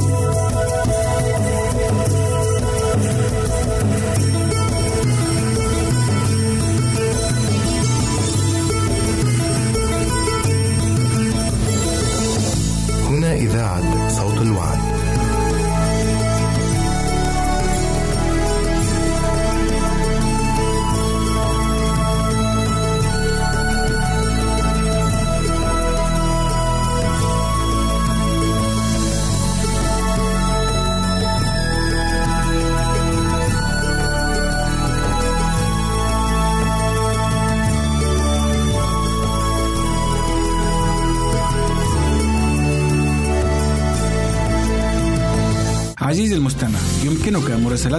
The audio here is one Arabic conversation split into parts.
هنا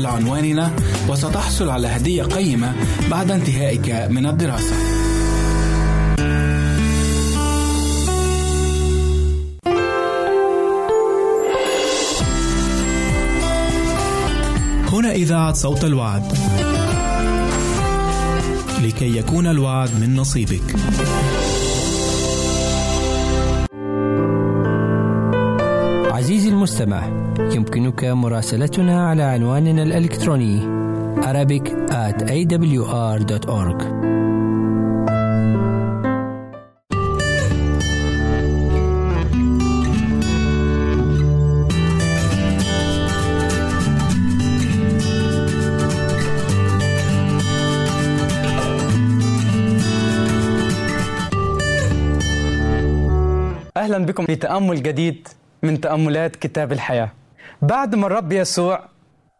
على عنواننا وستحصل على هدية قيمة بعد انتهائك من الدراسة. هنا إذاعة صوت الوعد. لكي يكون الوعد من نصيبك. المستمع. يمكنك مراسلتنا على عنواننا الإلكتروني Arabic at awr.org أهلا بكم في تأمل جديد من تأملات كتاب الحياة. بعد ما الرب يسوع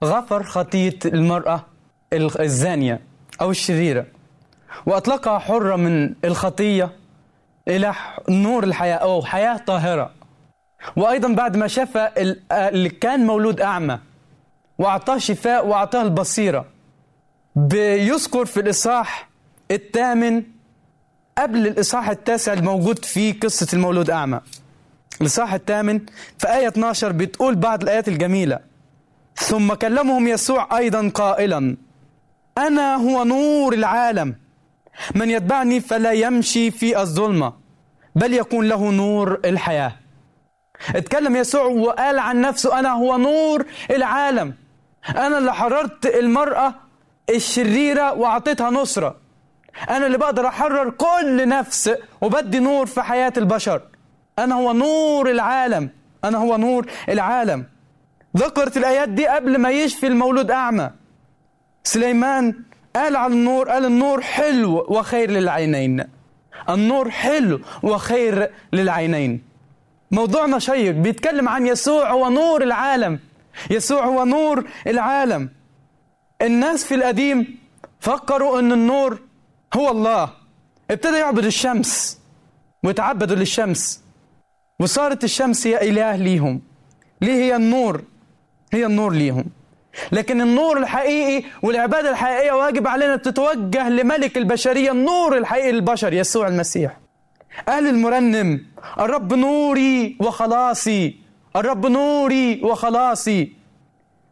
غفر خطية المرأة الزانية أو الشريرة وأطلقها حرة من الخطية إلى نور الحياة أو حياة طاهرة. وأيضا بعد ما شفى اللي كان مولود أعمى وأعطاه شفاء وأعطاه البصيرة بيذكر في الإصحاح الثامن قبل الإصحاح التاسع الموجود فيه قصة المولود أعمى. الإصحاح الثامن في آية 12 بتقول بعض الآيات الجميلة. ثم كلمهم يسوع أيضا قائلا أنا هو نور العالم. من يتبعني فلا يمشي في الظلمة بل يكون له نور الحياة. اتكلم يسوع وقال عن نفسه أنا هو نور العالم. أنا اللي حررت المرأة الشريرة وأعطيتها نصرة. أنا اللي بقدر أحرر كل نفس وبدي نور في حياة البشر. أنا هو نور العالم. أنا هو نور العالم. ذكرت الآيات دي قبل ما يشفي المولود أعمى. سليمان قال على النور قال النور حلو وخير للعينين. النور حلو وخير للعينين. موضوعنا شيق بيتكلم عن يسوع هو نور العالم. يسوع هو نور العالم. الناس في القديم فكروا إن النور هو الله. ابتدى يعبد الشمس ويتعبدوا للشمس. وصارت الشمس هي إله ليهم. ليه هي النور؟ هي النور ليهم. لكن النور الحقيقي والعبادة الحقيقية واجب علينا تتوجه لملك البشرية النور الحقيقي للبشر يسوع المسيح. قال المرنم الرب نوري وخلاصي. الرب نوري وخلاصي.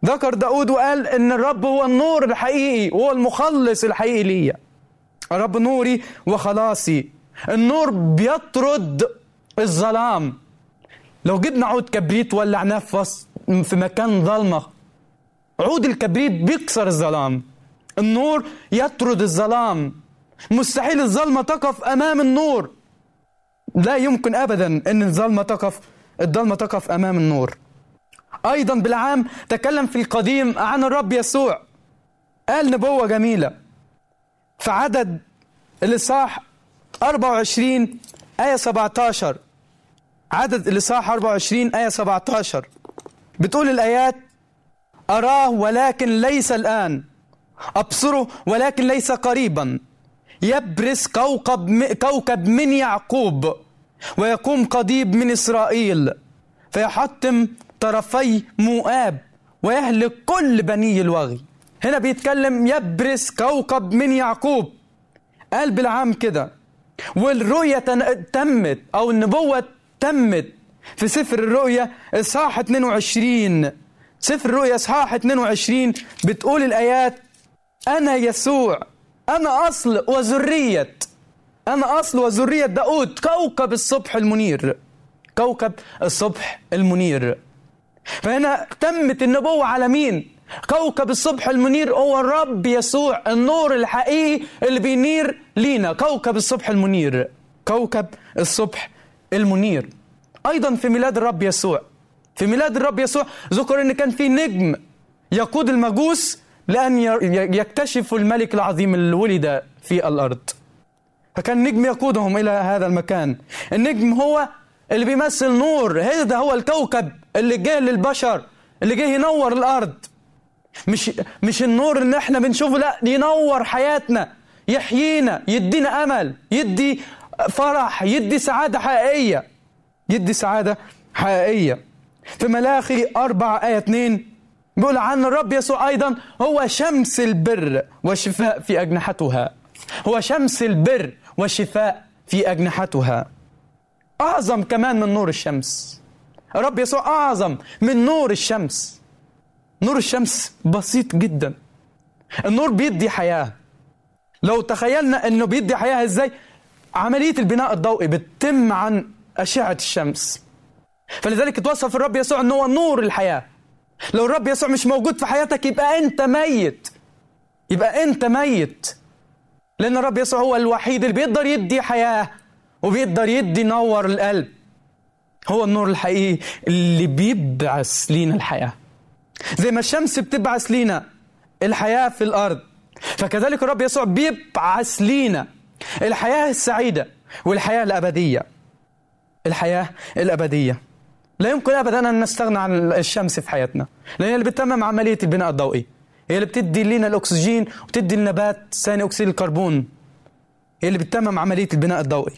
ذكر داود وقال إن الرب هو النور الحقيقي وهو المخلص الحقيقي ليا. الرب نوري وخلاصي. النور بيطرد الظلام. لو جبنا عود كبريت ولعناه في مكان ظلمة عود الكبريت بيكسر الظلام. النور يطرد الظلام. مستحيل الظلمة تقف أمام النور. لا يمكن أبدا أن الظلمة تقف الظلمة تقف أمام النور. أيضا بالعام تكلم في القديم عن الرب يسوع. قال نبوة جميلة. في عدد الإصحاح 24 آية 17 عدد الإصحاح 24 آية 17 بتقول الآيات أراه ولكن ليس الآن. أبصره ولكن ليس قريبا. يبرز كوكب كوكب من يعقوب ويقوم قضيب من إسرائيل. فيحطم طرفي مؤاب ويهلك كل بني الوغي. هنا بيتكلم يبرز كوكب من يعقوب. قال بالعام كده والرؤية تمت أو النبوة تمت في سفر الرؤيا إصحاح 22 سفر الرؤيا إصحاح 22 بتقول الآيات أنا يسوع أنا أصل وذرية أنا أصل وذرية داود كوكب الصبح المنير كوكب الصبح المنير فهنا تمت النبوة على مين؟ كوكب الصبح المنير هو الرب يسوع النور الحقيقي اللي بينير لينا كوكب الصبح المنير كوكب الصبح المنير. أيضا في ميلاد الرب يسوع. في ميلاد الرب يسوع ذكر إن كان في نجم يقود المجوس لأن يكتشفوا الملك العظيم اللي ولد في الأرض. فكان نجم يقودهم إلى هذا المكان. النجم هو اللي بيمثل نور. هذا هو الكوكب اللي جه للبشر اللي جه ينور الأرض. مش مش النور اللي إحنا بنشوفه لأ ينور حياتنا. يحيينا يدينا أمل يدي فرح يدي سعادة حقيقية. يدي سعادة حقيقية. في ملاخي أربعة آية 2 بيقول عن الرب يسوع أيضا هو شمس البر والشفاء في أجنحتها. هو شمس البر والشفاء في أجنحتها. أعظم كمان من نور الشمس. الرب يسوع أعظم من نور الشمس. نور الشمس بسيط جدا. النور بيدي حياة. لو تخيلنا إنه بيدي حياة إزاي؟ عملية البناء الضوئي بتتم عن أشعة الشمس. فلذلك توصف الرب يسوع إنه هو نور الحياة. لو الرب يسوع مش موجود في حياتك يبقى أنت ميت. يبقى أنت ميت. لأن الرب يسوع هو الوحيد اللي بيقدر يدي حياة وبيقدر يدي نور القلب. هو النور الحقيقي اللي بيبعث لينا الحياة. زي ما الشمس بتبعث لينا الحياة في الأرض فكذلك الرب يسوع بيبعث لينا الحياة السعيدة والحياة الأبدية. الحياة الأبدية. لا يمكن أبدا أن نستغنى عن الشمس في حياتنا. لأن اللي بتتمم عملية البناء الضوئي. هي اللي بتدي لنا الأكسجين وتدي النبات ثاني أكسيد الكربون. هي اللي بتتمم عملية البناء الضوئي.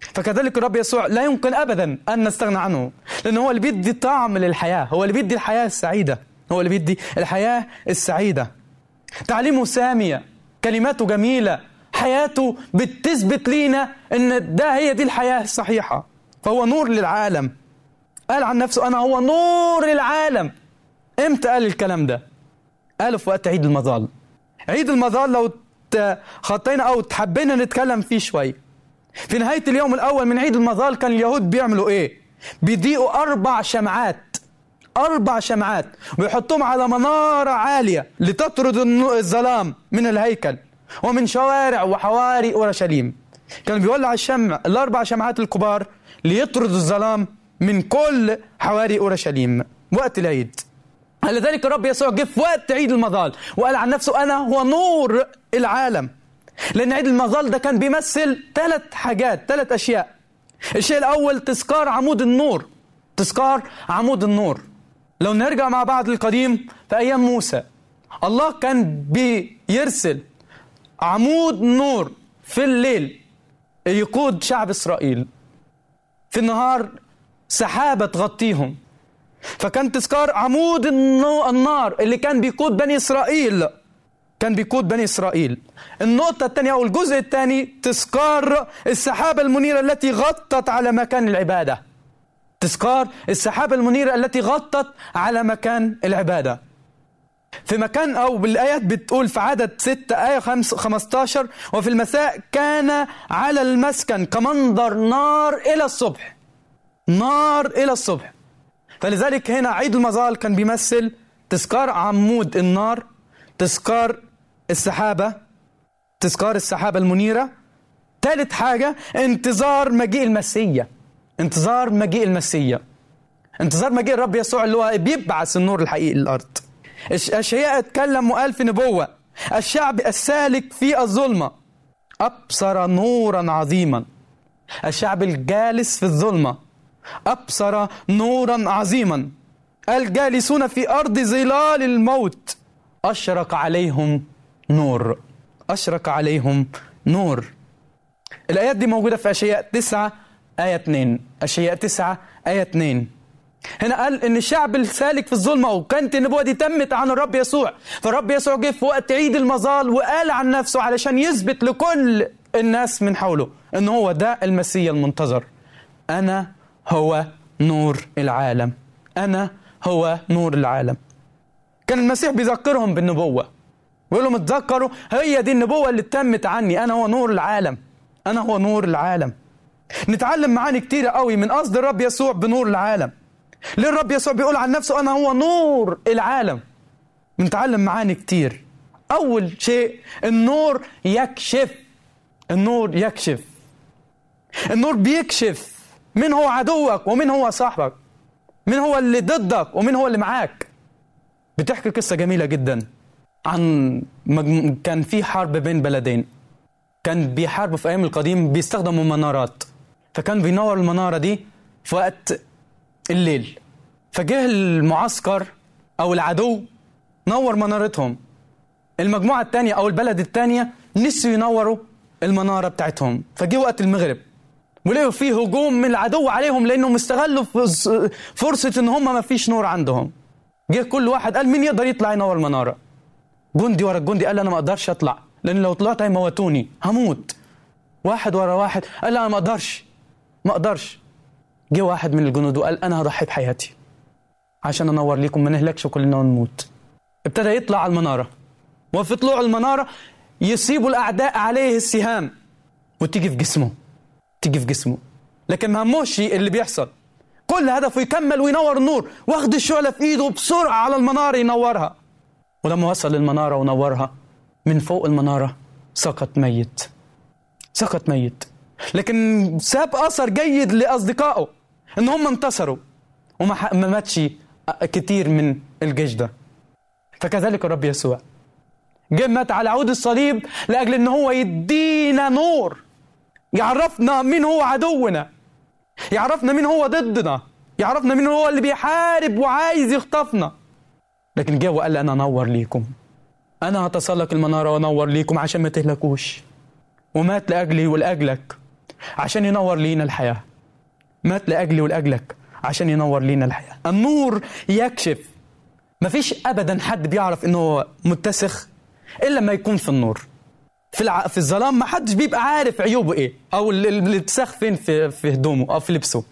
فكذلك الرب يسوع لا يمكن ابدا أن نستغنى عنه. لأنه هو اللي بيدي طعم للحياة. هو اللي بيدي الحياة السعيدة. هو اللي بيدي الحياة السعيدة. تعليمه سامية. كلماته جميلة. حياته بتثبت لينا إن ده هي دي الحياة الصحيحة. فهو نور للعالم. قال عن نفسه أنا هو نور العالم إمتى قال الكلام ده؟ قاله في وقت عيد المظال عيد المظال لو خطينا أو تحبينا نتكلم فيه شوي. في نهاية اليوم الأول من عيد المظال كان اليهود بيعملوا إيه؟ بيضيئوا أربع شمعات. أربع شمعات. ويحطوهم على منارة عالية لتطرد الظلام من الهيكل. ومن شوارع وحواري أورشليم. كان بيولع الشمع الأربع شمعات الكبار ليطرد الظلام من كل حواري أورشليم وقت العيد. لذلك الرب يسوع جه في وقت عيد المظال وقال عن نفسه أنا هو نور العالم. لأن عيد المظال ده كان بيمثل ثلاث حاجات ثلاث أشياء. الشيء الأول تذكار عمود النور تذكار عمود النور. لو نرجع مع بعض للقديم في أيام موسى الله كان بيرسل عمود نور في الليل يقود شعب إسرائيل. في النهار سحابة تغطيهم. فكان تذكار عمود النار اللي كان بيقود بني إسرائيل. كان بيقود بني إسرائيل. النقطة الثانية أو الجزء الثاني تذكار السحابة المنيرة التي غطت على مكان العبادة. تذكار السحابة المنيرة التي غطت على مكان العبادة. في مكان أو بالآيات بتقول في عدد 6 آية 15 وفي المساء كان على المسكن كمنظر نار إلى الصبح. نار إلى الصبح. فلذلك هنا عيد المظال كان بيمثل تذكار عمود النار تذكار السحابة تذكار السحابة المنيرة. ثالث حاجة انتظار مجيء المسيا انتظار مجيء المسيا انتظار مجيء الرب يسوع اللي هو بيبعث النور الحقيقي للأرض. أشياء اتكلم وقال في نبوة. الشعب السالك في الظلمة. أبصر نورا عظيما. الشعب الجالس في الظلمة. أبصر نورا عظيما. الجالسون في أرض ظلال الموت. أشرق عليهم نور. أشرق عليهم نور. الآيات دي موجودة في أشياء 9 آية 2 أشياء 9 آية 2 هنا قال إن الشعب السالك في الظلمة وكانت النبوة دي تمت عن الرب يسوع. فالرب يسوع جه في وقت عيد المظال وقال عن نفسه علشان يثبت لكل الناس من حوله إن هو ده المسيح المنتظر. أنا هو نور العالم. أنا هو نور العالم. كان المسيح بيذكرهم بالنبوة. ويقول لهم اتذكروا هي دي النبوة اللي تمت عني. أنا هو نور العالم. أنا هو نور العالم. نتعلم معاني كتيرة قوي من قصد الرب يسوع بنور العالم. ليه الرب يسوع بيقول عن نفسه أنا هو نور العالم. بنتعلم معاني كتير. أول شيء النور يكشف. النور يكشف. النور بيكشف مين هو عدوك ومين هو صاحبك مين هو اللي ضدك ومين هو اللي معاك. بتحكي قصة جميلة جدا عن. كان في حرب بين بلدين. كان بيحاربوا في أيام القديم بيستخدموا منارات. فكان بينور المنارة دي في وقت الليل. فجه المعسكر أو العدو نور منارتهم. المجموعة الثانية أو البلد الثانية نسوا ينوروا المنارة بتاعتهم. فجه وقت المغرب. ولقوا فيه هجوم من العدو عليهم لأنهم استغلوا فرص- فرصة إن هم ما فيش نور عندهم. جه كل واحد قال مين يقدر يطلع ينور المناره جندي ورا الجندي قال أنا ما أقدرش أطلع لأن لو طلعت هيموتوني هموت. واحد ورا واحد قال أنا ما أقدرش ما أقدرش. جه واحد من الجنود وقال أنا هضحي بحياتي عشان أنور ليكم ما نهلكش كلنا ونموت. ابتدى يطلع على المنارة. وفي طلوع المنارة يصيبوا الأعداء عليه السهام. وتيجي في جسمه تيجي في جسمه. لكن ما هموش اللي بيحصل. كل هدفه يكمل وينور النور واخد الشعلة في إيده بسرعة على المنارة ينورها. ولما وصل للمنارة ونورها من فوق المنارة سقط ميت. سقط ميت. لكن ساب أثر جيد لأصدقائه. إن هم انتصروا وما ما ماتش كتير من الجيش ده. فكذلك الرب يسوع جه مات على عود الصليب لأجل إن هو يدينا نور. يعرفنا مين هو عدونا. يعرفنا مين هو ضدنا. يعرفنا مين هو اللي بيحارب وعايز يخطفنا. لكن جه وقال أنا أنور ليكم. أنا هتسلق المنارة وأنور ليكم عشان ما تهلكوش. ومات لأجلي ولأجلك عشان ينور لينا الحياة. مات لأجلي ولأجلك عشان ينور لينا الحياة. النور يكشف. مفيش ابدا حد بيعرف إنه هو متسخ إلا لما يكون في النور. في الع... في الظلام ما حدش بيبقى عارف عيوبه إيه أو ال- ال- الاتساخ فين في في هدومه أو في لبسه.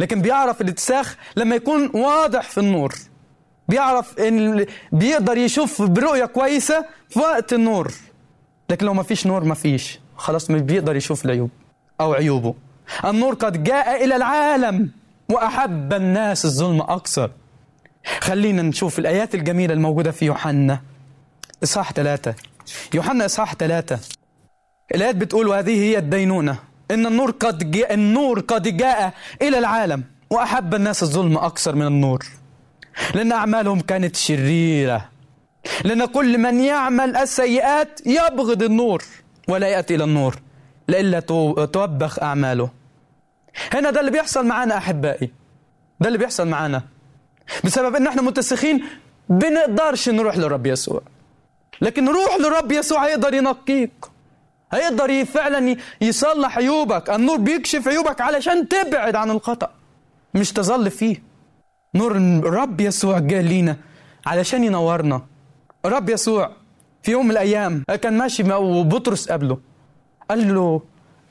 لكن بيعرف الاتساخ لما يكون واضح في النور. بيعرف إن بيقدر يشوف برؤية كويسة في وقت النور. لكن لو ما فيش نور ما فيش خلاص مش بيقدر يشوف العيوب أو عيوبه. النور قد جاء إلى العالم وأحب الناس الظلم أكثر. خلينا نشوف الآيات الجميلة الموجودة في يوحنا. إصحاح ثلاثة. يوحنا إصحاح ثلاثة. الآيات بتقول وهذه هي الدينونة. إن النور قد جاء النور قد جاء إلى العالم وأحب الناس الظلم أكثر من النور. لأن أعمالهم كانت شريرة. لأن كل من يعمل السيئات يبغض النور ولا يأتي إلى النور. لئلا تو- توبخ أعماله. هنا ده اللي بيحصل معانا أحبائي. ده اللي بيحصل معانا. بسبب إن إحنا متسخين بنقدرش نروح للرب يسوع. لكن روح للرب يسوع هيقدر ينقيك. هيقدر فعلا يصلح عيوبك. النور بيكشف عيوبك علشان تبعد عن الخطأ. مش تظل فيه. نور الرب يسوع جه لينا علشان ينورنا. الرب يسوع في يوم من الأيام كان ماشي وبطرس قابله قال له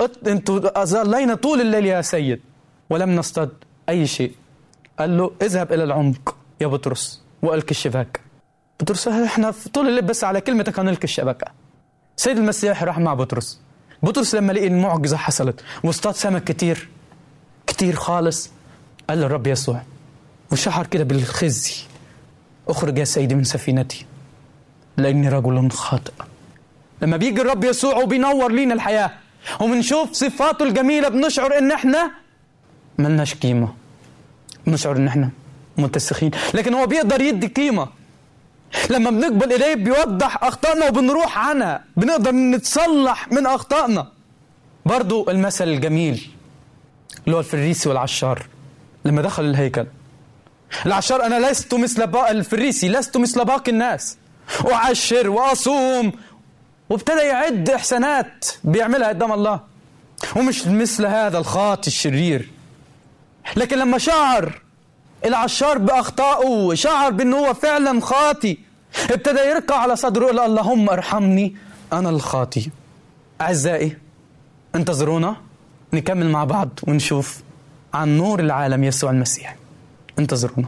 "أت- أنتوا ظلينا طول الليل يا سيد ولم نصطاد أي شيء. قال له اذهب إلى العمق يا بطرس والك الشباك. بطرس إحنا طول الليل بس على كلمتك هنلقي الشبكه سيد المسيح راح مع بطرس. بطرس لما لقي المعجزة حصلت واصطاد سمك كتير كتير خالص. قال للرب يسوع وشعر كده بالخزي أخرج يا سيدي من سفينتي لأني رجل خاطئ. لما بيجي الرب يسوع وبينور لينا الحياة وبنشوف صفاته الجميلة بنشعر إن إحنا ملناش قيمة. بنشعر إن إحنا متسخين. لكن هو بيقدر يدي قيمة. لما بنقبل إليه بيوضح أخطائنا وبنروح عنها. بنقدر نتصلح من أخطائنا. برضو المثل الجميل اللي هو الفريسي والعشار. لما دخل الهيكل العشار أنا لست مثل الفريسي لست مثل باقي الناس. أعشر وأصوم وابتدى يعد إحسانات بيعملها قدام الله. ومش مثل هذا الخاطي الشرير. لكن لما شعر العشار بأخطائه شعر بان هو فعلا خاطي ابتدى يركع على صدره يقول اللهم ارحمني أنا الخاطي. أعزائي انتظرونا نكمل مع بعض ونشوف عن نور العالم يسوع المسيح. انتظرونا.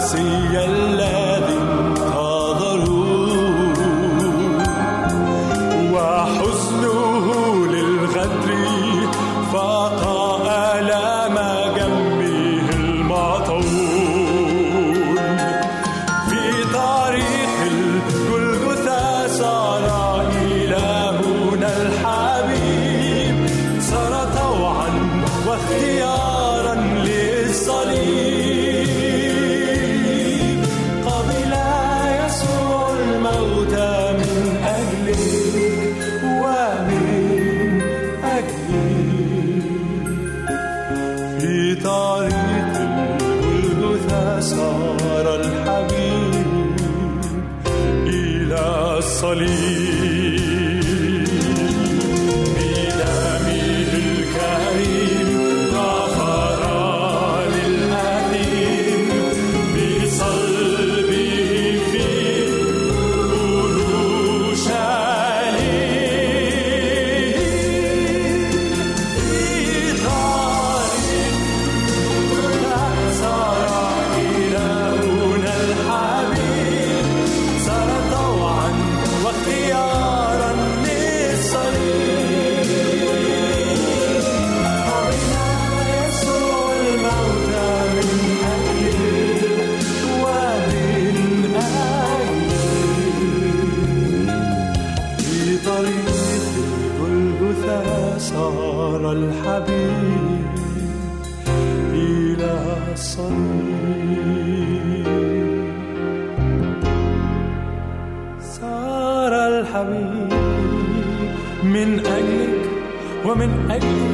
المسيا الحبيب من أجلك ومن أجلي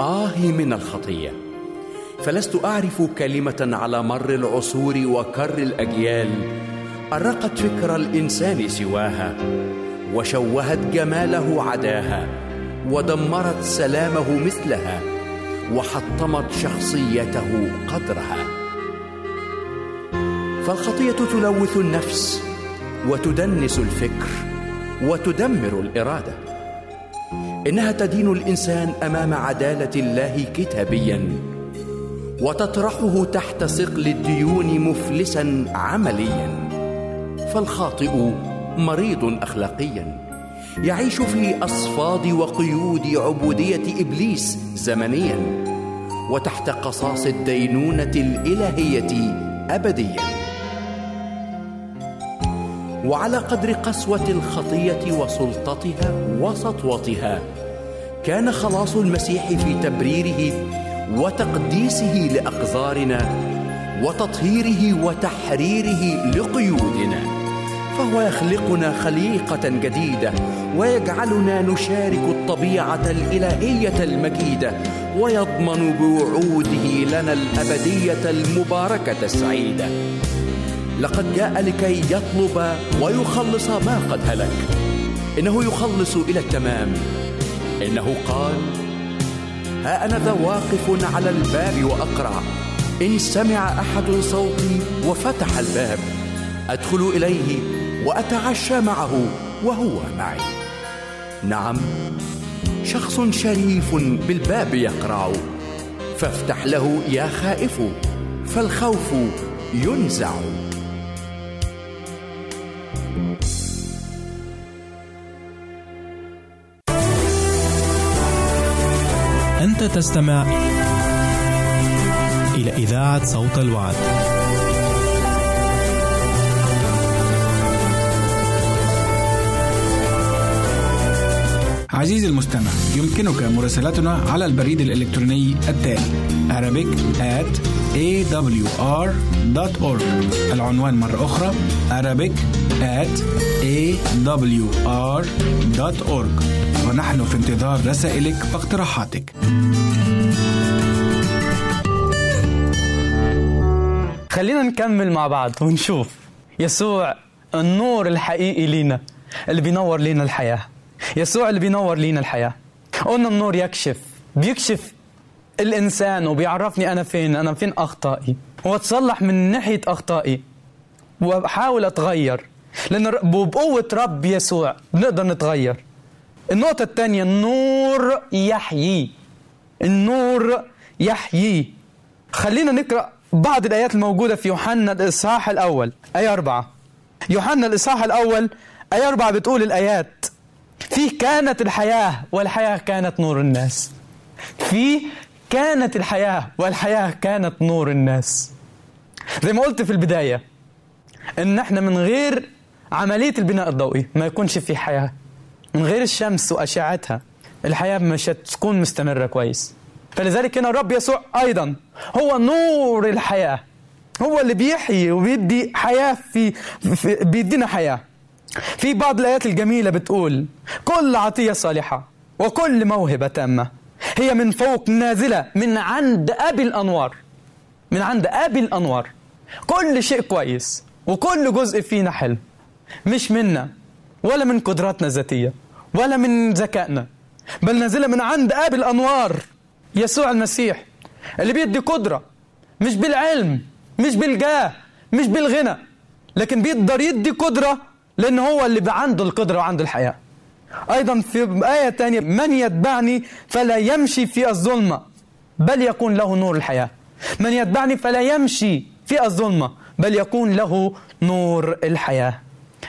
آه من الخطية. فلست أعرف كلمة على مر العصور وكر الأجيال. أرقت فكر الإنسان سواها وشوهت جماله عداها ودمرت سلامه مثلها وحطمت شخصيته قدرها. فالخطية تلوث النفس وتدنس الفكر وتدمر الإرادة. إنها تدين الإنسان أمام عدالة الله كتابيا. وتطرحه تحت ثقل الديون مفلسا عمليا. فالخاطئ مريض اخلاقيا. يعيش في أصفاد وقيود عبودية إبليس زمنيا. وتحت قصاص الدينونة الإلهية ابديا. وعلى قدر قسوة الخطية وسلطتها وسطوتها كان خلاص المسيح في تبريره وتقديسه لأقذارنا وتطهيره وتحريره لقيودنا. فهو يخلقنا خليقة جديدة ويجعلنا نشارك الطبيعة الإلهية المجيدة ويضمن بوعوده لنا الأبدية المباركة السعيدة. لقد جاء لكي يطلب ويخلص ما قد هلك. إنه يخلص إلى التمام. إنه قال ها أنا ذا واقف على الباب واقرع إن سمع أحد صوتي وفتح الباب. أدخل إليه وأتعشى معه وهو معي. نعم شخص شريف بالباب يقرع فافتح له يا خائف فالخوف ينزع. تستمع إلى إذاعة صوت الوعد. عزيزي المستمع يمكنك مراسلتنا على البريد الإلكتروني التالي Arabic at awr.org العنوان مرة أخرى Arabic at awr.org ونحن في انتظار رسائلك واقتراحاتك. خلينا نكمل مع بعض ونشوف. يسوع النور الحقيقي لينا اللي بينور لينا الحياة. يسوع اللي بينور لينا الحياة. قلنا النور يكشف بيكشف الإنسان وبيعرفني أنا فين أنا فين أخطائي. وأتصلح من ناحية أخطائي. وأحاول أتغير لأن بقوة رب يسوع بنقدر نتغير. النقطة الثانية النور يحيي. النور يحيي. خلينا نقرأ بعض الآيات الموجودة في يوحنا الإصحاح الأول آية أربعة. يوحنا الإصحاح الأول آية أربعة بتقول الآيات فيه كانت الحياة والحياة كانت نور الناس. فيه كانت الحياة والحياة كانت نور الناس. زي ما قلت في البداية إن إحنا من غير عملية البناء الضوئي ما يكونش في حياة. من غير الشمس وأشعتها الحياة مش هتكون مستمرة كويس. فلذلك هنا الرب يسوع أيضا هو نور الحياة. هو اللي بيحيي وبيدي حياة في, في بيدينا حياة. في بعض الآيات الجميلة بتقول كل عطية صالحة وكل موهبة تامة هي من فوق نازلة من عند أبي الأنوار. من عند أبي الأنوار. كل شيء كويس وكل جزء فينا حلو. مش منا ولا من قدراتنا الذاتية ولا من ذكائنا بل نازلة من عند أبي الأنوار. يسوع المسيح اللي بيدي قدرة مش بالعلم مش بالجاه مش بالغنى لكن بيقدر يدي قدرة لأن هو اللي عنده القدرة وعنده الحياة. أيضا في آية تانية من يتبعني فلا يمشي في الظلمة بل يكون له نور الحياة. من يتبعني فلا يمشي في الظلمة بل يكون له نور الحياة.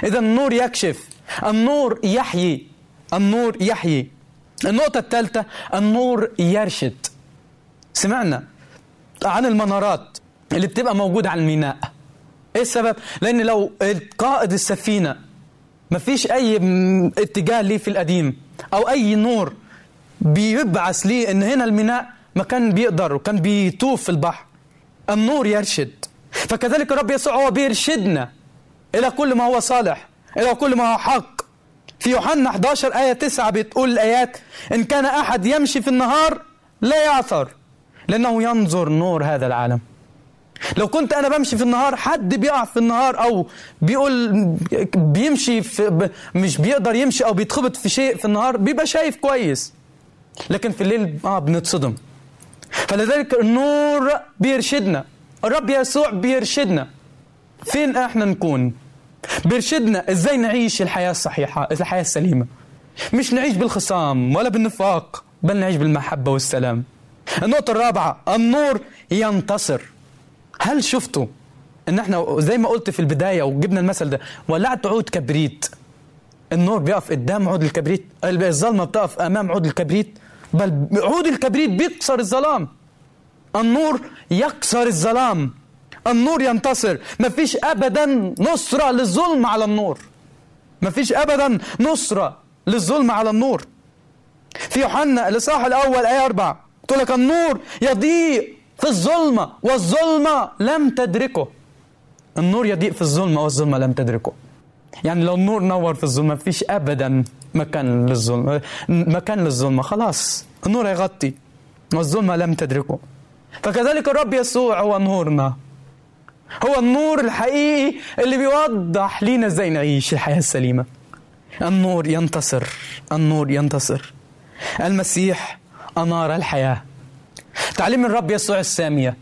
إذا النور يكشف النور يحيي النور يحيي. النقطة الثالثة النور يرشد. سمعنا عن المنارات اللي بتبقى موجودة على الميناء. إيه السبب؟ لأن لو قائد السفينة مفيش م- اتجاه ليه في القديم أو أي نور بيبعث ليه إن هنا الميناء ما كان بيقدر وكان بيطوف في البحر النور يرشد. فكذلك الرب يسوع هو بيرشدنا إلى كل ما هو صالح إلى كل ما هو حق. في يوحنا 11 آية 9 بتقول الآيات إن كان أحد يمشي في النهار لا يعثر لأنه ينظر نور هذا العالم. لو كنت أنا بمشي في النهار حد بيقع في النهار أو بيقول بيمشي في مش بيقدر يمشي أو بيتخبط في شيء في النهار بيبقى شايف كويس. لكن في الليل آه بنتصدم. فلذلك النور بيرشدنا. الرب يسوع بيرشدنا. فين إحنا نكون؟ بيرشدنا إزاي نعيش الحياة الصحيحة الحياة السليمة. مش نعيش بالخصام ولا بالنفاق بل نعيش بالمحبة والسلام. النقطة الرابعة النور ينتصر. هل شفتوا ان إحنا زي ما قلت في البداية وجبنا المثل ده ولعت عود كبريت. النور بيقف قدام عود الكبريت الظلمة بتقف أمام عود الكبريت بل عود الكبريت بيكسر الظلام. النور يكسر الظلام. النور ينتصر. مفيش ابدا نصرة للظلم على النور. مفيش ابدا نصرة للظلم على النور. في يوحنا الإصحاح الأول آية 4 تقول لك النور يضيء في الظلمة والظلمة لم تدركه. النور يضيء في الظلمة والظلمة لم تدركه. يعني لو النور نور في الظلمة مفيش ابدا مكان للظلم مكان للظلمة خلاص. النور يغطي والظلمة لم تدركه. فكذلك الرب يسوع هو نورنا. هو النور الحقيقي اللي بيوضح لينا إزاي نعيش الحياة السليمة. النور ينتصر النور ينتصر. المسيح أنار الحياة. تعليم الرب يسوع السامية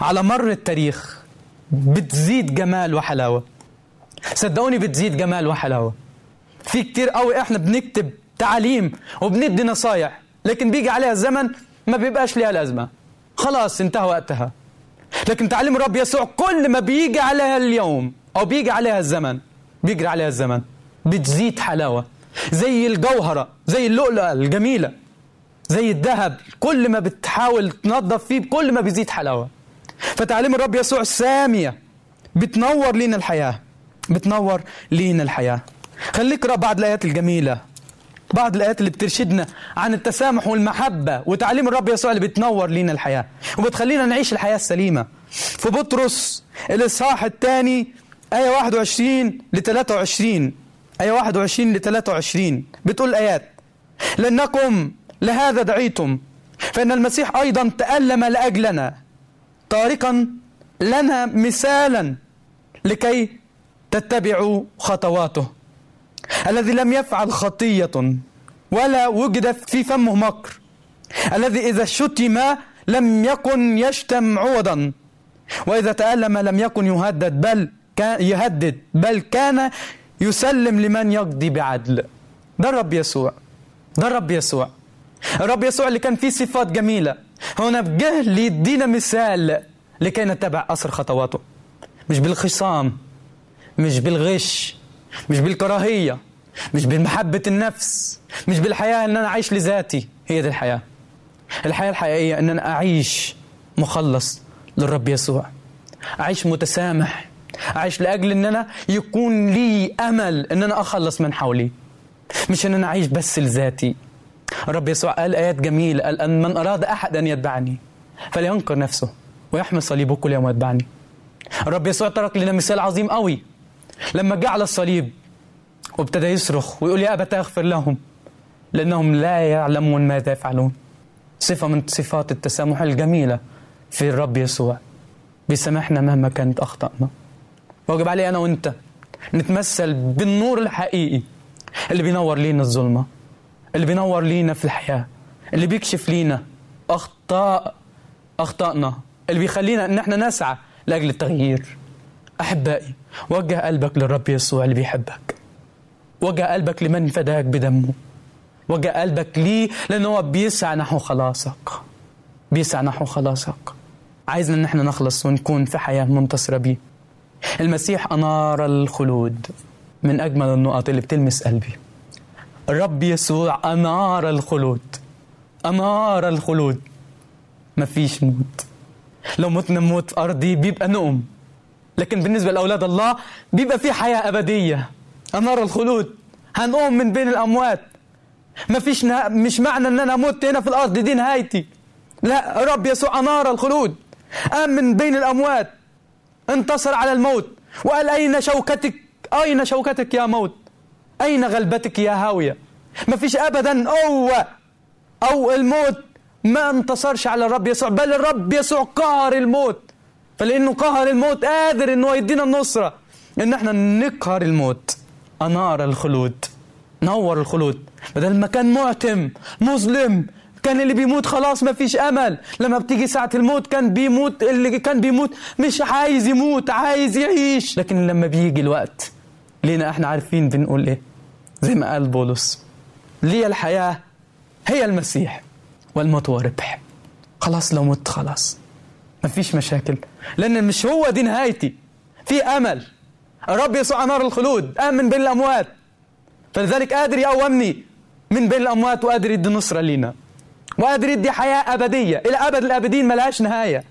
على مر التاريخ بتزيد جمال وحلاوة. صدقوني بتزيد جمال وحلاوة. في كتير قوي إحنا بنكتب تعاليم وبندي نصايح لكن بيجي عليها الزمن ما بيبقاش ليها لازمة. خلاص انتهى وقتها. لكن تعليم الرب يسوع كل ما بيجي عليها اليوم أو بيجي عليها الزمن بيجري عليها الزمن بتزيد حلاوة. زي الجوهرة زي اللؤلؤة الجميلة. زي الذهب كل ما بتحاول تنظف فيه كل ما بيزيد حلاوة. فتعليم الرب يسوع السامية بتنور لينا الحياة. بتنور لينا الحياة. خليك اقرأ بعض الآيات الجميلة. بعض الآيات اللي بترشدنا عن التسامح والمحبة وتعليم الرب يسوع اللي بتنور لينا الحياة. وبتخلينا نعيش الحياة السليمة. في بطرس الإصحاح الثاني آية 21 ل 23 آية 21 ل 23 بتقول الآيات لأنكم لهذا دعيتم. فإن المسيح أيضا تألم لأجلنا. تاركا لنا مثالا لكي تتبعوا خطواته. الذي لم يفعل خطية ولا وجد في فمه مكر. الذي إذا شتم لم يكن يشتم عوضا. وإذا تألم لم يكن يهدد بل كان يهدد بل كان يسلم لمن يقضي بعدل. ده الرب يسوع. ده الرب يسوع. الرب يسوع اللي كان فيه صفات جميلة. هنا جه ليدينا مثال لكي نتبع أثر خطواته. مش بالخصام مش بالغش مش بالكراهية مش بمحبة النفس مش بالحياة إن أنا أعيش لذاتي. هي دي الحياة. الحياة الحقيقية إن أنا أعيش مخلص للرب يسوع. أعيش متسامح. أعيش لأجل إن أنا يكون لي أمل إن أنا أخلص من حولي. مش إن أنا أعيش بس لذاتي. الرب يسوع قال آيات جميلة قال أن من أراد أحد أن يتبعني فلينكر نفسه ويحمل صليبه كل يوم ويتبعني. الرب يسوع ترك لنا مثال عظيم قوي. لما جه على الصليب وابتدى يصرخ ويقول يا أبت أغفر لهم لأنهم لا يعلمون ماذا يفعلون. صفة من صفات التسامح الجميلة في الرب يسوع. بيسامحنا مهما كانت أخطأنا. واجب علي أنا وأنت نتمثل بالنور الحقيقي اللي بينور لينا الظلمة. اللي بينور لينا في الحياة اللي بيكشف لينا أخطاء أخطائنا اللي بيخلينا إن إحنا نسعى لأجل التغيير. أحبائي وجه قلبك للرب يسوع اللي بيحبك. وجه قلبك لمن فداك بدمه. وجه قلبك ليه؟ لأنه هو بيسعى نحو خلاصك. بيسعى نحو خلاصك. عايزنا ان إحنا نخلص ونكون في حياة منتصرة بيه. المسيح أنار الخلود من أجمل النقط اللي بتلمس قلبي. الرب يسوع أنار الخلود. أنار الخلود. مفيش موت. لو متنا موت أرضي بيبقى نقم لكن بالنسبة لأولاد الله بيبقى في حياة أبدية. أنار الخلود. هنقوم من بين الأموات. مفيش نه... مش معنى إن أنا مت هنا في الأرض دي نهايتي. لا رب يسوع انار الخلود. قام من بين الأموات. انتصر على الموت. وقال أين شوكتك؟ أين شوكتك يا موت؟ أين غلبتك يا هاوية؟ مفيش ابدا. قوه أو الموت. ما انتصرش على الرب يسوع. بل الرب يسوع قهر الموت. فلأنه قهر الموت قادر إنه يدينا النصرة. إن إحنا نقهر الموت. أنار الخلود. نور الخلود. بدل ما كان معتم مظلم كان اللي بيموت خلاص ما فيش أمل. لما بتيجي ساعة الموت كان بيموت اللي كان بيموت مش عايز يموت عايز يعيش. لكن لما بيجي الوقت لينا إحنا عارفين بنقول إيه؟ زي ما قال بولس لي الحياة هي المسيح والموت هو ربح. خلاص لو مت خلاص ما فيش مشاكل لأن مش هو دي نهايتي. في أمل. الرب يسوع نار الخلود قام من بين الأموات. فلذلك قادر يقومني من بين الأموات وقادر يدي نصرة لينا. وقادر يدي حياة أبدية. إلى أبد الآبدين ملهاش نهاية.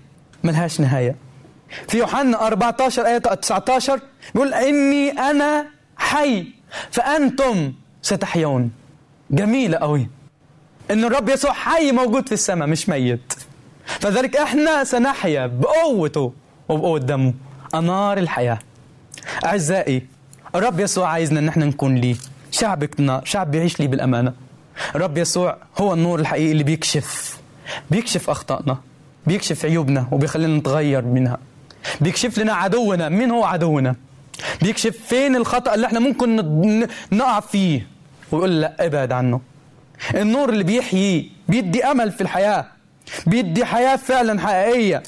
ملهاش نهاية. في يوحنا 14 آية 19 بيقول إني أنا حي فأنتم ستحيون. جميلة قوي. إن الرب يسوع حي موجود في السماء مش ميت. فذلك إحنا سنحيا بقوته وبقوة دمه. أنار الحياة. أعزائي الرب يسوع عايزنا إن إحنا نكون ليه. شعبنا شعب بيعيش لي بالأمانة. الرب يسوع هو النور الحقيقي اللي بيكشف بيكشف أخطائنا بيكشف عيوبنا وبيخلينا نتغير منها. بيكشف لنا عدونا. مين هو عدونا؟ بيكشف فين الخطأ اللي إحنا ممكن نقع فيه؟ ويقول لا ابعد عنه. النور اللي بيحيي بيدي أمل في الحياة. بيدي حياة فعلا حقيقية.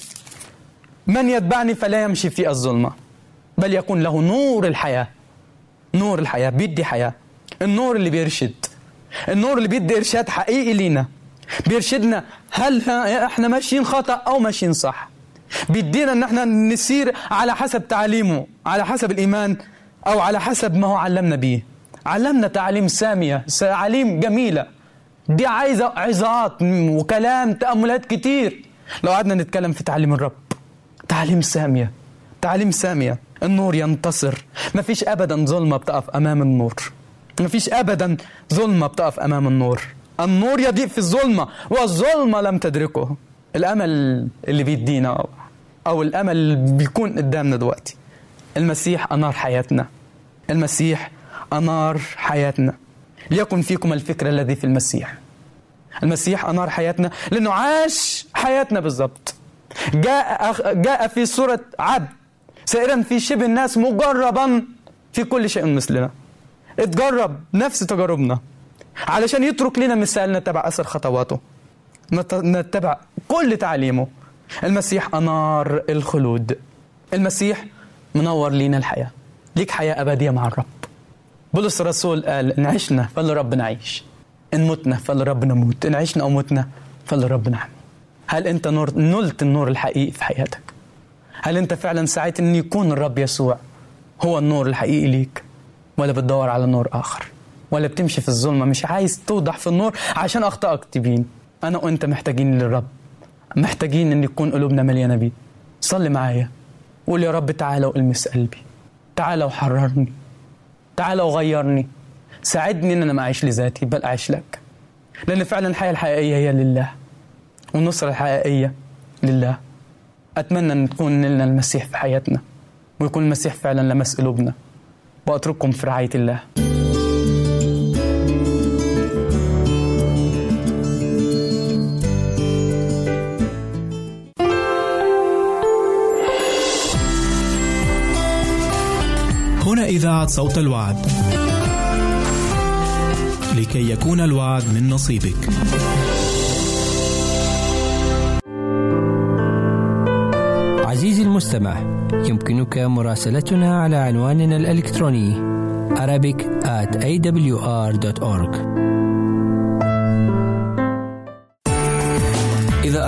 من يتبعني فلا يمشي في الظلمة بل يكون له نور الحياة. نور الحياة بيدي حياة. النور اللي بيرشد. النور اللي بيدي إرشاد حقيقي لينا. بيرشدنا هل إحنا ماشيين خطأ أو ماشيين صح. بيدينا ان إحنا نسير على حسب تعليمه على حسب الإيمان أو على حسب ما هو علمنا بيه. علمنا تعليم سامية تعليم جميلة. دي عايزة عظات وكلام تأملات كتير. لو قعدنا نتكلم في تعليم الرب تعليم سامية تعليم سامية. النور ينتصر. ما فيش أبدا ظلمة بتقف أمام النور. ما فيش أبدا ظلمة بتقف أمام النور. النور يضيء في الظلمة والظلمة لم تدركه. الأمل اللي بيدينا أو الأمل اللي بيكون قدامنا دلوقتي. المسيح أنار حياتنا. المسيح أنار حياتنا. ليكن فيكم الفكر الذي في المسيح. المسيح أنار حياتنا لأنه عاش حياتنا بالضبط. جاء جاء في صورة عبد سائرا في شبه الناس مجربا في كل شيء مثلنا. اتجرب نفس تجاربنا. علشان يترك لنا مثال نتبع أثر خطواته. نتبع كل تعليمه. المسيح أنار الخلود. المسيح منور لينا الحياة. ليك حياة أبدية مع الرب. بولس الرسول قال إن عشنا فلرب نعيش. إن متنا فلرب نموت. إن عشنا أو متنا فلرب نحمي هل أنت نور نلت النور الحقيقي في حياتك؟ هل أنت فعلا سعيت أن يكون الرب يسوع هو النور الحقيقي ليك؟ ولا بتدور على نور آخر؟ ولا بتمشي في الظلمة؟ مش عايز توضح في النور عشان أخطائك تبين. أنا وأنت محتاجين للرب. محتاجين أن يكون قلوبنا مليانة بيه. صلي معايا. قول يا رب تعالى وألمس قلبي. تعالى وحررني. تعالى وغيرني. ساعدني إن أنا ما أعيش لذاتي بل أعيش لك. لأن فعلا الحياة الحقيقية هي لله. والنصرة الحقيقية لله. أتمنى أن تكون لنا المسيح في حياتنا. ويكون المسيح فعلا لمس قلوبنا. وأترككم في رعاية الله. إذاعة صوت الوعد. لكي يكون الوعد من نصيبك. عزيزي المستمع يمكنك مراسلتنا على عنواننا الإلكتروني Arabic at awr.org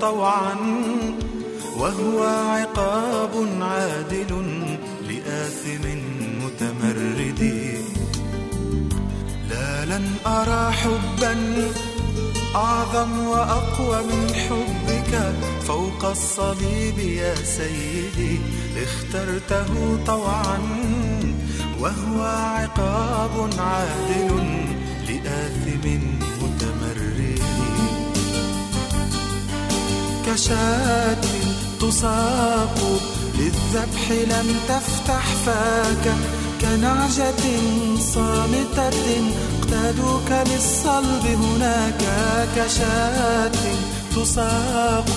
طوعا وهو عقاب عادل لآثم متمرد. لا لن أرى حبا أعظم وأقوى من حبك فوق الصليب يا سيدي. اخترته طوعا وهو عقاب عادل كشاة تساق للذبح لم تفتح فاك كنعجة صامتة اقتادوك للصلب هناك كشاة تساق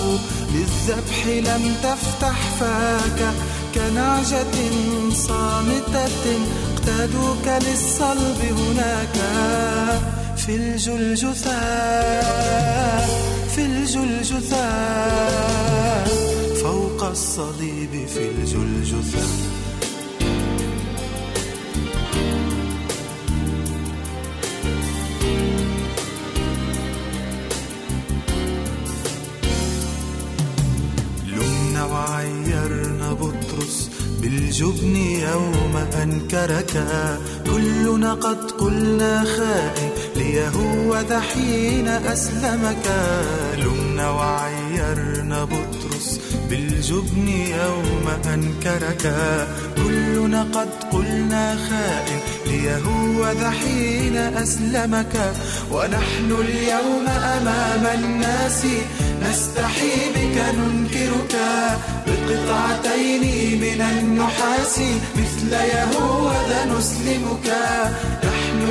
للذبح لم تفتح فاك كنعجة صامتة اقتادوك للصلب هناك في الجلجثة في الجلجثة فوق الصليب في الجلجثة. لمنا وعيرنا بطرس بالجبن يوم أنكرك. كلنا قد قلنا خائن ليهوذا حين أسلمك. لمنا وعيرنا بطرس بالجبن يوم أنكرك. كلنا قد قلنا خائن ليهوذا حين أسلمك. ونحن اليوم أمام الناس نستحي بك ننكرك. بقطعتين من النحاس مثل يهوذا نسلمك.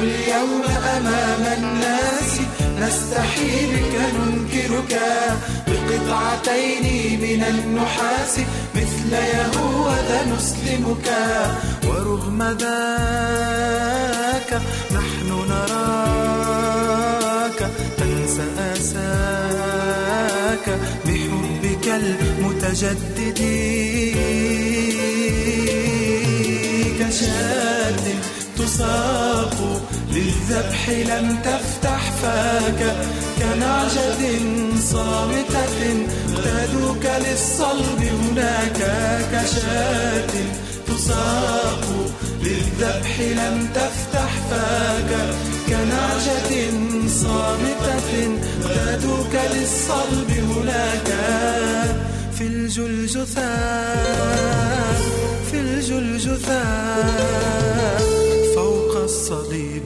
اليوم أمام الناس نستحي بك ننكرك بقطعتين من النحاس مثل يهوذا نسلمك. ورغم ذاك نحن نراك. تنسى آساك بحبك المتجدد. كشاة تساق للذبح لم تفتح فاك كنعجة صامتة اقتادوك للصلب هناك كشاة تساق للذبح لم تفتح فاك كنعجة صامتة اقتادوك للصلب هناك في الجلجثة في الجلجثة فوق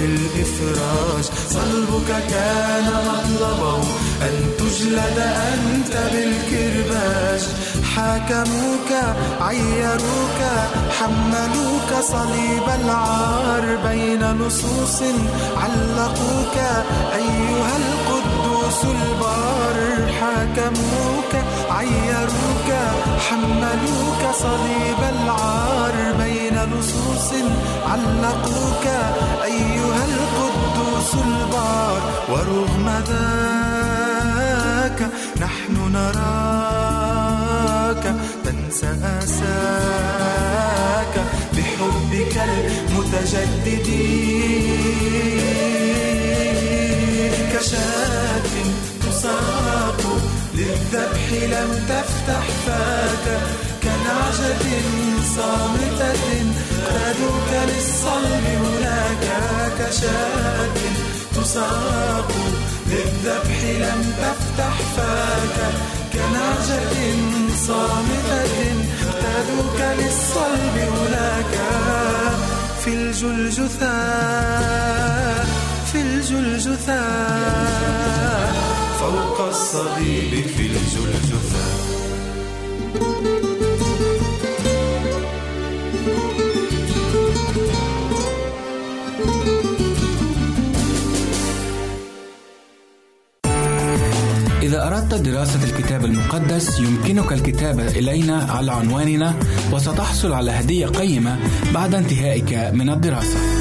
بالإفراج صلبك كان مطلبه أن تجلد أنت بالكرباج حاكموك عيروك حملوك صليب العار بين لصوص علقوك. أيها القدوس البار حاكموك عيروك حملوك صليب العار بين لصوص علقوك. أيها القدوس البار ورغم ذاك نحن نراك. تنسى آساك بحبك المتجدد. كشاة تساق للذبح لم تفتح فاك كنعجة صامتة اقتادوك للصلب هناك كشاة تساق للذبح لم تفتح فاك كنعجة صامتة اقتادوك للصلب هناك في الجلجثة في الجلجثة فوق الصليب في الجلجثة إذا أردت دراسة الكتاب المقدس يمكنك الكتابة إلينا على عنواننا وستحصل على هدية قيمة بعد انتهائك من الدراسة.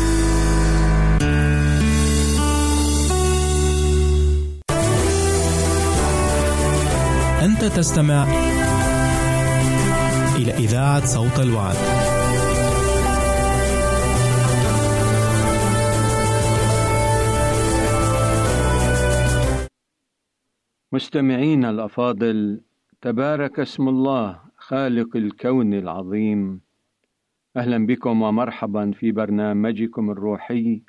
أنت تستمع إلى إذاعة صوت الوعد. مستمعينا الأفاضل تبارك اسم الله خالق الكون العظيم أهلا بكم ومرحبا في برنامجكم الروحي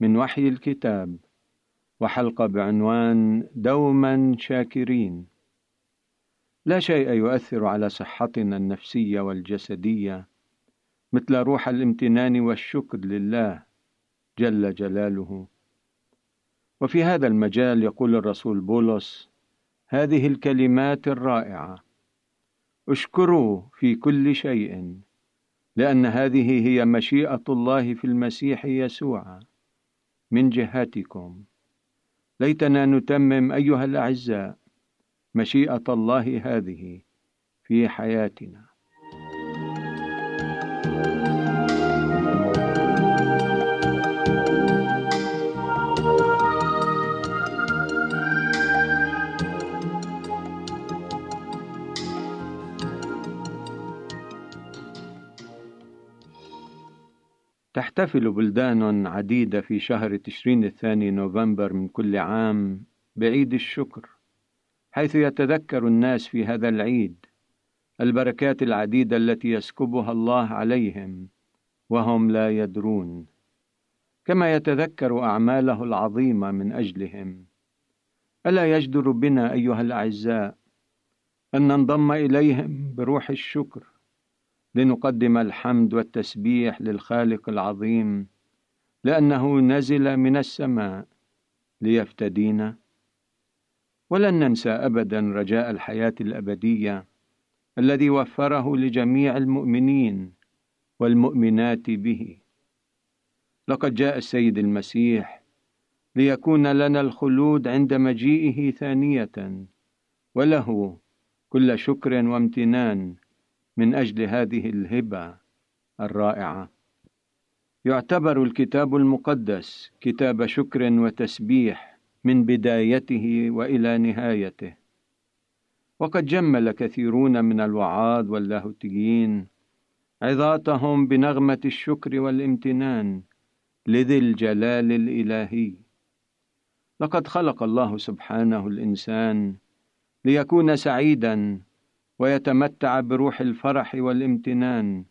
من وحي الكتاب وحلقة بعنوان دوما شاكرين لا شيء يؤثر على صحتنا النفسية والجسدية مثل روح الامتنان والشكر لله جل جلاله. وفي هذا المجال يقول الرسول بولس هذه الكلمات الرائعة. اشكروا في كل شيء لأن هذه هي مشيئة الله في المسيح يسوع. من جهتكم ليتنا نتمم أيها الأعزاء مشيئة الله هذه في حياتنا. تحتفل بلدان عديدة في شهر تشرين الثاني نوفمبر من كل عام بعيد الشكر. حيث يتذكر الناس في هذا العيد البركات العديدة التي يسكبها الله عليهم وهم لا يدرون. كما يتذكر أعماله العظيمة من أجلهم. ألا يجدر بنا أيها الأعزاء أن ننضم إليهم بروح الشكر لنقدم الحمد والتسبيح للخالق العظيم لأنه نزل من السماء ليفتدينا ولن ننسى ابدا رجاء الحياة الأبدية الذي وفره لجميع المؤمنين والمؤمنات به. لقد جاء السيد المسيح ليكون لنا الخلود عند مجيئه ثانية وله كل شكر وامتنان من أجل هذه الهبة الرائعة. يعتبر الكتاب المقدس كتاب شكر وتسبيح من بدايته وإلى نهايته. وقد جمل كثيرون من الوعاظ واللاهوتيين عظاتهم بنغمة الشكر والامتنان لذي الجلال الإلهي. لقد خلق الله سبحانه الإنسان ليكون سعيدا ويتمتع بروح الفرح والامتنان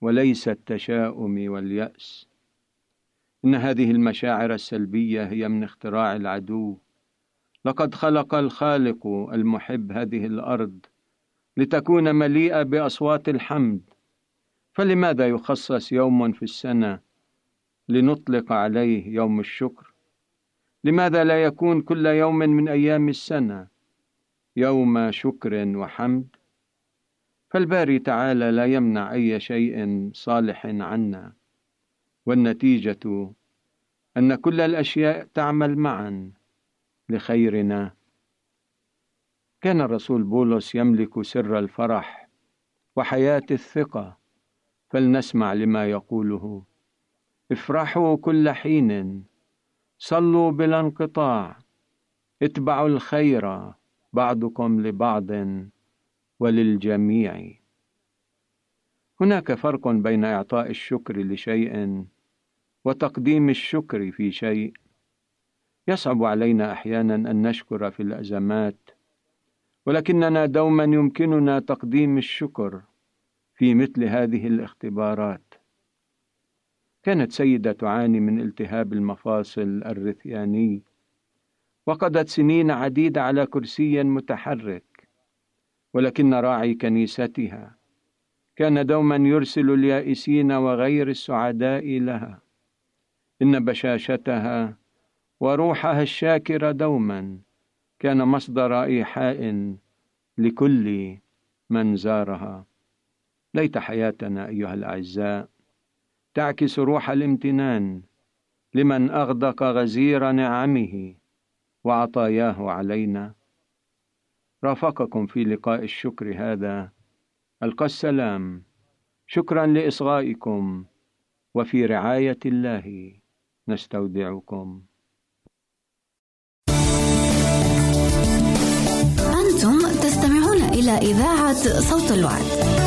وليس التشاؤم واليأس. إن هذه المشاعر السلبية هي من اختراع العدو. لقد خلق الخالق المحب هذه الأرض لتكون مليئة بأصوات الحمد. فلماذا يخصص يوم في السنة لنطلق عليه يوم الشكر؟ لماذا لا يكون كل يوم من أيام السنة يوم شكر وحمد؟ فالباري تعالى لا يمنع أي شيء صالح عنا. والنتيجة أن كل الأشياء تعمل معا لخيرنا. كان الرسول بولس يملك سر الفرح وحياة الثقة فلنسمع لما يقوله. افرحوا كل حين صلوا بلا انقطاع اتبعوا الخير بعضكم لبعض وللجميع. هناك فرق بين إعطاء الشكر لشيء وتقديم الشكر في شيء. يصعب علينا أحيانا أن نشكر في الأزمات ولكننا دوما يمكننا تقديم الشكر في مثل هذه الاختبارات. كانت سيدة تعاني من التهاب المفاصل الرثياني وقضت سنين عديدة على كرسي متحرك ولكن راعي كنيستها كان دوما يرسل اليائسين وغير السعداء لها. إن بشاشتها وروحها الشاكر دوما كان مصدر إيحاء لكل من زارها. ليت حياتنا أيها الأعزاء تعكس روح الامتنان لمن أغدق غزير نعمه وعطاياه علينا. رافقكم في لقاء الشكر هذا. ألقى السلام. شكرا لإصغائكم وفي رعاية الله. نستودعكم. أنتم تستمعون إلى إذاعة صوت الوعد.